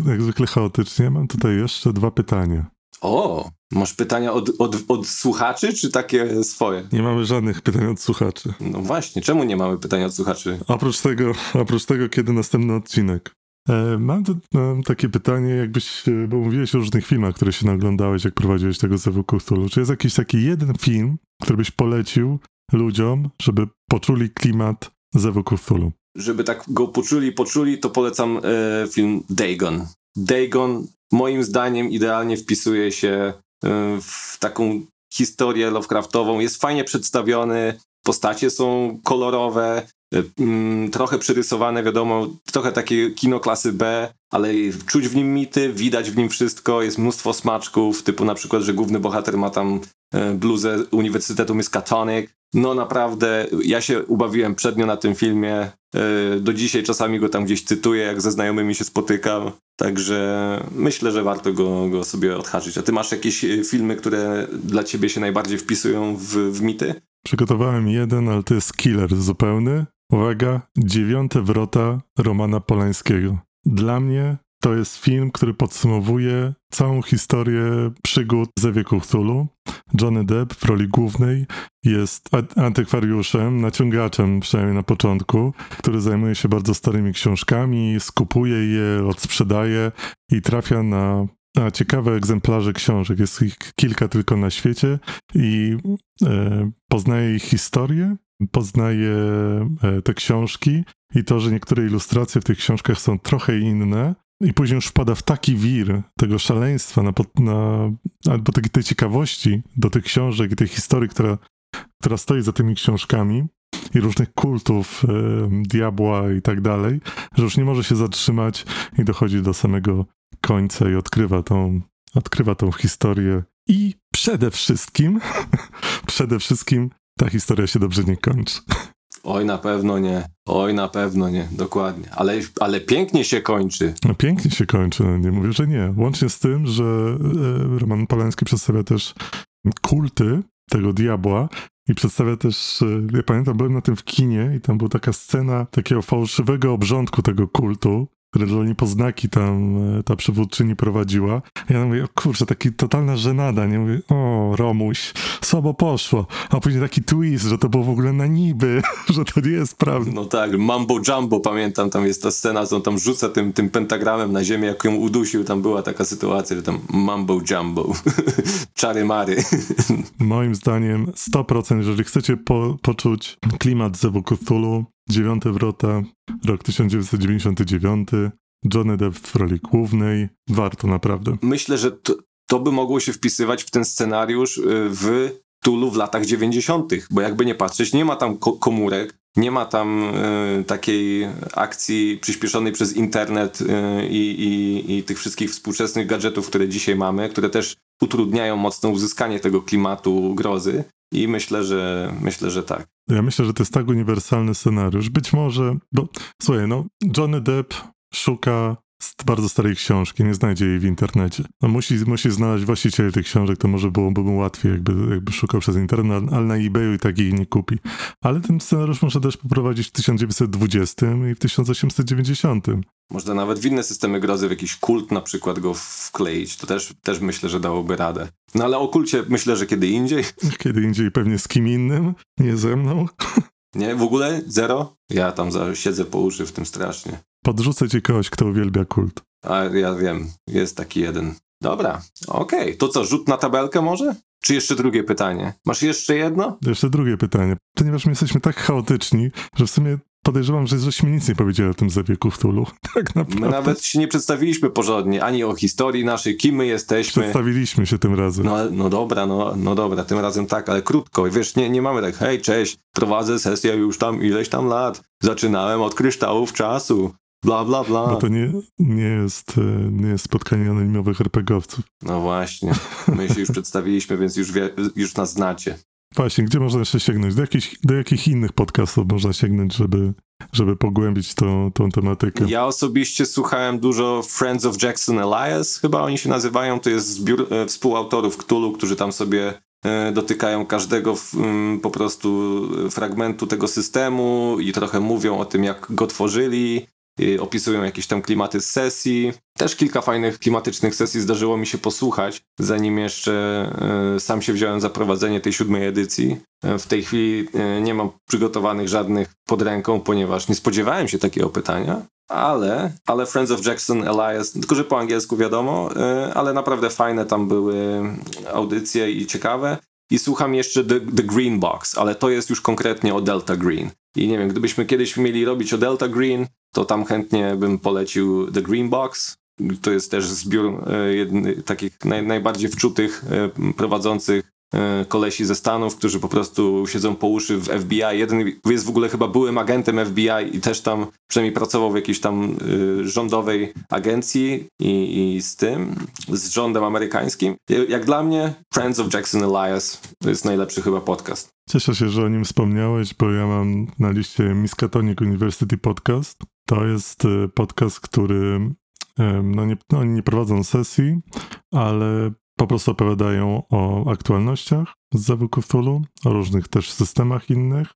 Jak zwykle chaotycznie. Mam tutaj jeszcze dwa pytania. O, masz pytania od, od, od słuchaczy, czy takie swoje? Nie mamy żadnych pytań od słuchaczy. No właśnie, czemu nie mamy pytań od słuchaczy? Oprócz tego, oprócz tego kiedy następny odcinek? E, mam, tu, mam takie pytanie, jakbyś, e, bo mówiłeś o różnych filmach, które się naglądałeś, jak prowadziłeś tego Zewu Cthulhu. Czy jest jakiś taki jeden film, który byś polecił ludziom, żeby poczuli klimat Zewu Cthulhu? Żeby tak go poczuli, poczuli, to polecam e, film Dagon. Dagon moim zdaniem idealnie wpisuje się e, w taką historię Lovecraftową. Jest fajnie przedstawiony, postacie są kolorowe, e, mm, trochę przyrysowane, wiadomo, trochę takie kino klasy B, ale czuć w nim mity, widać w nim wszystko, jest mnóstwo smaczków, typu na przykład, że główny bohater ma tam e, bluzę Uniwersytetu Miskatonic. No naprawdę, ja się ubawiłem przednio na tym filmie. E, Do dzisiaj czasami go tam gdzieś cytuję, jak ze znajomymi się spotykam. Także myślę, że warto go, go sobie odhaczyć. A ty masz jakieś e, filmy, które dla ciebie się najbardziej wpisują w, w mity? Przygotowałem jeden, ale to jest killer zupełny. Uwaga, dziewiąte wrota Romana Polańskiego. Dla mnie to jest film, który podsumowuje całą historię przygód ze wieku Cthulhu. Johnny Depp w roli głównej jest antykwariuszem, naciągaczem przynajmniej na początku, który zajmuje się bardzo starymi książkami, skupuje je, odsprzedaje i trafia na na ciekawe egzemplarze książek. Jest ich kilka tylko na świecie i e, poznaje ich historię, poznaje e, te książki i to, że niektóre ilustracje w tych książkach są trochę inne. I później już wpada w taki wir tego szaleństwa, na, na, albo takiej tej ciekawości do tych książek i tej historii, która, która stoi za tymi książkami i różnych kultów, e, diabła i tak dalej, że już nie może się zatrzymać i dochodzi do samego końca i odkrywa tą, odkrywa tą historię. I przede wszystkim, (laughs) przede wszystkim ta historia się dobrze nie kończy. Oj, na pewno nie. Oj, na pewno nie. Dokładnie. Ale, ale pięknie się kończy. No pięknie się kończy, no nie mówię, że nie. Łącznie z tym, że e, Roman Polański przedstawia też kulty tego diabła i przedstawia też, e, ja pamiętam, byłem na tym w kinie i tam była taka scena takiego fałszywego obrządku tego kultu, które dla niepoznaki tam e, ta przywódczyni prowadziła. Ja mówię, o kurczę, taki totalna żenada, nie? Mówię, o Romuś, słabo poszło. A później taki twist, że to było w ogóle na niby, (laughs) że to nie jest prawda. No tak, Mambo Jumbo, pamiętam, tam jest ta scena, co on tam rzuca tym, tym pentagramem na ziemię, jak ją udusił, tam była taka sytuacja, że tam Mambo Jumbo, (laughs) czary mary. (laughs) Moim zdaniem 100%, jeżeli chcecie po, poczuć klimat Zewu Cthulhu, Dziewiąte Wrota, rok 1999, Johnny Depp w roli głównej, warto naprawdę. Myślę, że to, to by mogło się wpisywać w ten scenariusz y, w Tulu w latach 90., bo jakby nie patrzeć, nie ma tam ko komórek, nie ma tam y, takiej akcji przyspieszonej przez internet y, i, i, i tych wszystkich współczesnych gadżetów, które dzisiaj mamy, które też utrudniają mocno uzyskanie tego klimatu grozy. I myślę, że myślę, że tak. Ja myślę, że to jest tak uniwersalny scenariusz. Być może, bo słuchaj, no, Johnny Depp szuka bardzo starej książki, nie znajdzie jej w internecie. No, musi, musi znaleźć właścicieli tych książek, to może byłoby mu łatwiej, jakby, jakby szukał przez internet, ale na eBayu i tak jej nie kupi. Ale ten scenariusz można też poprowadzić w 1920 i w 1890. Można nawet w inne systemy grozy, w jakiś kult na przykład go wkleić. To też, też myślę, że dałoby radę. No ale o kulcie myślę, że kiedy indziej. Kiedy indziej pewnie z kim innym, nie ze mną. Nie, w ogóle zero? Ja tam siedzę po uszy w tym strasznie. Podrzucę ci kogoś, kto uwielbia kult. A ja wiem, jest taki jeden. Dobra, okej. To co, rzut na tabelkę może? Czy jeszcze drugie pytanie? Masz jeszcze jedno? Jeszcze drugie pytanie. Ponieważ my jesteśmy tak chaotyczni, że w sumie podejrzewam, że żeśmy nic nie powiedzieli o tym zawieku Cthulhu. (laughs) Tak naprawdę. My nawet się nie przedstawiliśmy porządnie, ani o historii naszej, kim my jesteśmy. Przedstawiliśmy się tym razem. No, no dobra, no, no dobra, tym razem tak, ale krótko. Wiesz, nie, nie mamy tak, hej, cześć, prowadzę sesję już tam ileś tam lat. Zaczynałem od kryształów czasu. Bla, bla, bla. No to nie, nie, jest, e, nie jest spotkanie anonimowych RPGowców. No właśnie, my się już (laughs) przedstawiliśmy, więc już, wie, już nas znacie. Właśnie, gdzie można jeszcze sięgnąć? Do jakich, do jakich innych podcastów można sięgnąć, żeby, żeby pogłębić tą, tą tematykę? Ja osobiście słuchałem dużo Friends of Jackson Elias, chyba oni się nazywają, to jest zbiór e, współautorów Cthulhu, którzy tam sobie e, dotykają każdego w, mm, po prostu fragmentu tego systemu i trochę mówią o tym, jak go tworzyli, opisują jakieś tam klimaty z sesji. Też kilka fajnych klimatycznych sesji zdarzyło mi się posłuchać, zanim jeszcze e, sam się wziąłem za prowadzenie tej siódmej edycji. E, w tej chwili nie mam przygotowanych żadnych pod ręką, ponieważ nie spodziewałem się takiego pytania. Ale, ale Friends of Jackson Elias, tylko że po angielsku wiadomo, ale naprawdę fajne tam były audycje i ciekawe. I słucham jeszcze The, The Green Box, ale to jest już konkretnie o Delta Green. I nie wiem, gdybyśmy kiedyś mieli robić o Delta Green, to tam chętnie bym polecił The Green Box. To jest też zbiór e, jedny, takich naj, najbardziej wczutych e, prowadzących kolesi ze Stanów, którzy po prostu siedzą po uszy w FBI. Jeden jest w ogóle chyba byłym agentem FBI i też tam przynajmniej pracował w jakiejś tam y, rządowej agencji i, i z tym, z rządem amerykańskim. Jak dla mnie Friends of Jackson Elias to jest najlepszy chyba podcast. Cieszę się, że o nim wspomniałeś, bo ja mam na liście Miskatonic University Podcast. To jest e, podcast, który no nie, no nie prowadzą sesji, ale po prostu opowiadają o aktualnościach z Zawyku Cthulhu, o różnych też systemach innych.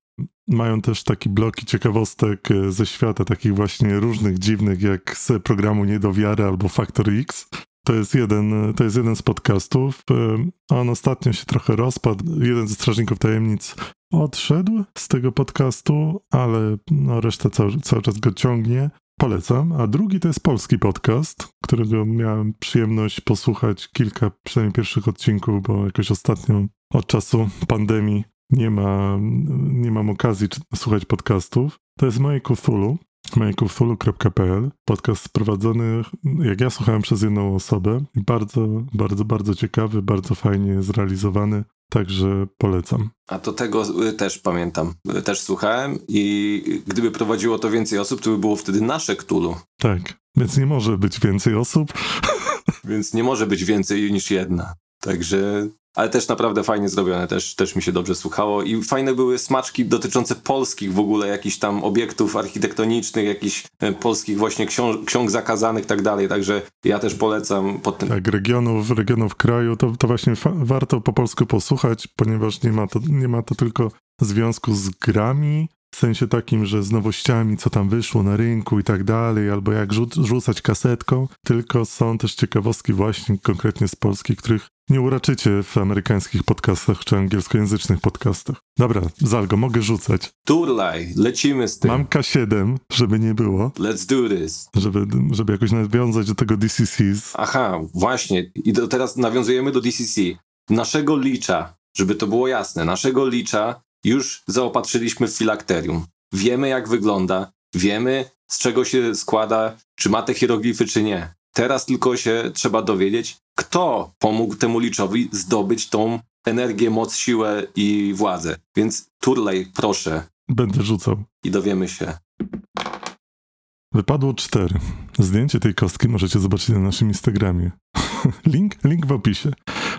Mają też takie bloki ciekawostek e, ze świata, takich właśnie różnych, dziwnych, jak z programu Niedowiary albo Factor X. To jest jeden, to jest jeden z podcastów. Em, On ostatnio się trochę rozpadł. Jeden ze strażników tajemnic odszedł z tego podcastu, ale no, reszta cały, cały czas go ciągnie. Polecam. A drugi to jest polski podcast, którego miałem przyjemność posłuchać kilka, przynajmniej pierwszych odcinków, bo jakoś ostatnio od czasu pandemii nie, ma, nie mam okazji słuchać podcastów. To jest moje Cthulhu majkuthulu.pl Podcast prowadzony, jak ja słuchałem, przez jedną osobę. Bardzo, bardzo, bardzo ciekawy, bardzo fajnie zrealizowany, także polecam. A to tego y, też pamiętam. Y, Też słuchałem i gdyby prowadziło to więcej osób, to by było wtedy nasze Cthulhu. Tak, więc nie może być więcej osób. (laughs) Więc nie może być więcej niż jedna. Także ale też naprawdę fajnie zrobione, też, też mi się dobrze słuchało. I fajne były smaczki dotyczące polskich w ogóle, jakichś tam obiektów architektonicznych, jakichś e, polskich właśnie książ- ksiąg zakazanych tak dalej, także ja też polecam pod tym Tak, regionów, regionów kraju, to, to właśnie warto po polsku posłuchać, ponieważ nie ma, to, nie ma to tylko związku z grami, w sensie takim, że z nowościami, co tam wyszło na rynku i tak dalej, albo jak rzu- rzucać kasetką, tylko są też ciekawostki właśnie konkretnie z Polski, których nie uraczycie w amerykańskich podcastach czy angielskojęzycznych podcastach. Dobra, Zalgo, mogę rzucać. Turlaj, lecimy z tym. Mam K7, żeby nie było, Let's do this. żeby, żeby jakoś nawiązać do tego DCCs. Aha, właśnie. I do, teraz nawiązujemy do DCC. Naszego licza, żeby to było jasne, naszego licza już zaopatrzyliśmy w filakterium. Wiemy, jak wygląda, wiemy, z czego się składa, czy ma te hieroglify, czy nie. Teraz tylko się trzeba dowiedzieć, kto pomógł temu liczowi zdobyć tą energię, moc, siłę i władzę. Więc turlej, proszę, Będę rzucał. i dowiemy się. Wypadło 4. Zdjęcie tej kostki możecie zobaczyć na naszym Instagramie. (laughs) link, link w opisie.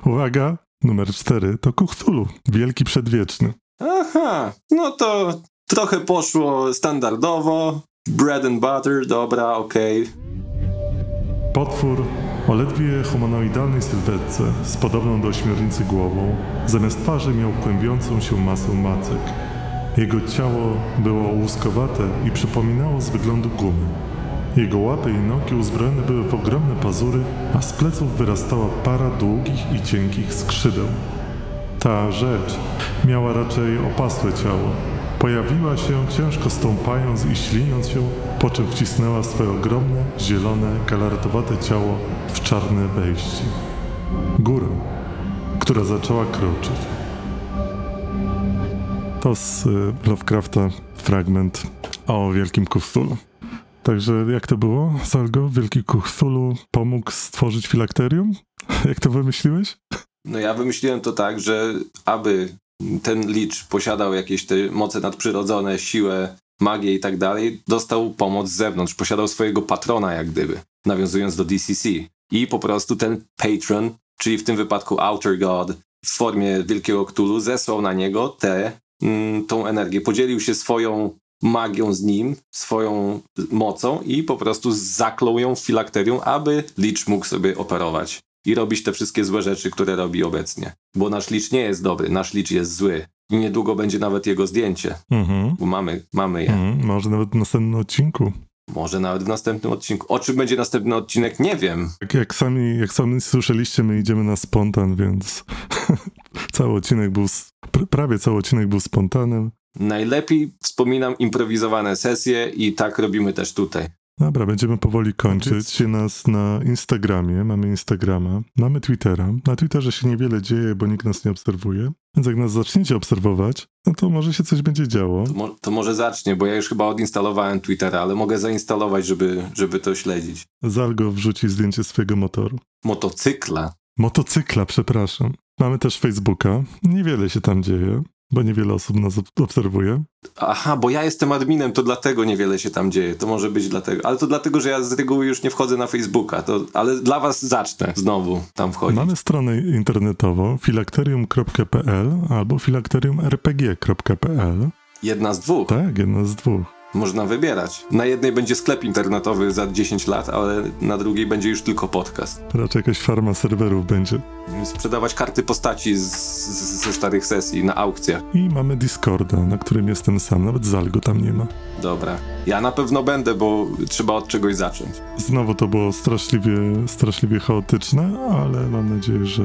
Uwaga, numer 4 to Kuchtulu, wielki przedwieczny. Aha, no to trochę poszło standardowo. Bread and butter, dobra, okej. Potwór o ledwie humanoidalnej sylwetce z podobną do ośmiornicy głową, zamiast twarzy miał kłębiącą się masę macek. Jego ciało było łuskowate i przypominało z wyglądu gumy. Jego łapy i nogi uzbrojone były w ogromne pazury, a z pleców wyrastała para długich i cienkich skrzydeł. Ta rzecz miała raczej opasłe ciało. Pojawiła się ciężko stąpając i śliniąc się, po czym wcisnęła swoje ogromne, zielone, galartowate ciało w czarne wejście. Górę, która zaczęła kroczyć. To z y, Lovecrafta fragment o Wielkim Cthulhu. Także jak to było, Salgo? Wielki Cthulhu pomógł stworzyć filakterium? (laughs) Jak to wymyśliłeś? No ja wymyśliłem to tak, że aby ten licz posiadał jakieś te moce nadprzyrodzone, siłę, magię i tak dalej, dostał pomoc z zewnątrz, posiadał swojego patrona jak gdyby, nawiązując do DCC. I po prostu ten patron, czyli w tym wypadku Outer God, w formie Wielkiego Cthulhu, zesłał na niego tę mm, tą energię, podzielił się swoją magią z nim, swoją mocą i po prostu zaklął ją w filakterium, aby licz mógł sobie operować i robić te wszystkie złe rzeczy, które robi obecnie. Bo nasz licz nie jest dobry, nasz licz jest zły. I niedługo będzie nawet jego zdjęcie, Mhm. bo mamy, mamy je. Mhm. Może nawet w następnym odcinku. Może nawet w następnym odcinku. O czym będzie następny odcinek, nie wiem. Jak, jak, sami, jak sami słyszeliście, my idziemy na spontan, więc (laughs) cały odcinek był, prawie cały odcinek był spontanem. Najlepiej wspominam improwizowane sesje i tak robimy też tutaj. Dobra, będziemy powoli kończyć. Nas na Instagramie, mamy Instagrama, mamy Twittera. Na Twitterze się niewiele dzieje, bo nikt nas nie obserwuje. Więc jak nas zaczniecie obserwować, no to może się coś będzie działo. To, mo- to może zacznie, bo ja już chyba odinstalowałem Twittera, ale mogę zainstalować, żeby, żeby to śledzić. Zalgo wrzuci zdjęcie swojego motoru. Motocykla. Motocykla, przepraszam. Mamy też Facebooka. Niewiele się tam dzieje, bo niewiele osób nas ob- obserwuje. Aha, bo ja jestem adminem, to dlatego niewiele się tam dzieje. To może być dlatego. Ale to dlatego, że ja z reguły już nie wchodzę na Facebooka. To, ale dla was zacznę znowu tam wchodzić. Mamy stronę internetową filakterium.pl albo filakteriumrpg.pl. Jedna z dwóch. Tak, jedna z dwóch. Można wybierać. Na jednej będzie sklep internetowy za 10 lat, ale na drugiej będzie już tylko podcast. Raczej jakaś farma serwerów będzie. Sprzedawać karty postaci z, z, ze starych sesji na aukcjach. I mamy Discorda, na którym jestem sam. Nawet Zalgo tam nie ma. Dobra. Ja na pewno będę, bo trzeba od czegoś zacząć. Znowu to było straszliwie, straszliwie chaotyczne, ale mam nadzieję, że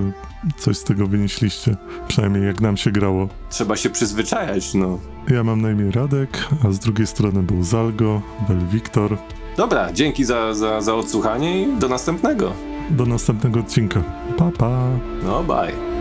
coś z tego wynieśliście. Przynajmniej jak nam się grało. Trzeba się przyzwyczajać, no. Ja mam na imię Radek, a z drugiej strony był Zalgo, Bel Wiktor. Dobra, dzięki za, za, za odsłuchanie i do następnego. Do następnego odcinka. Pa, pa! No, bye.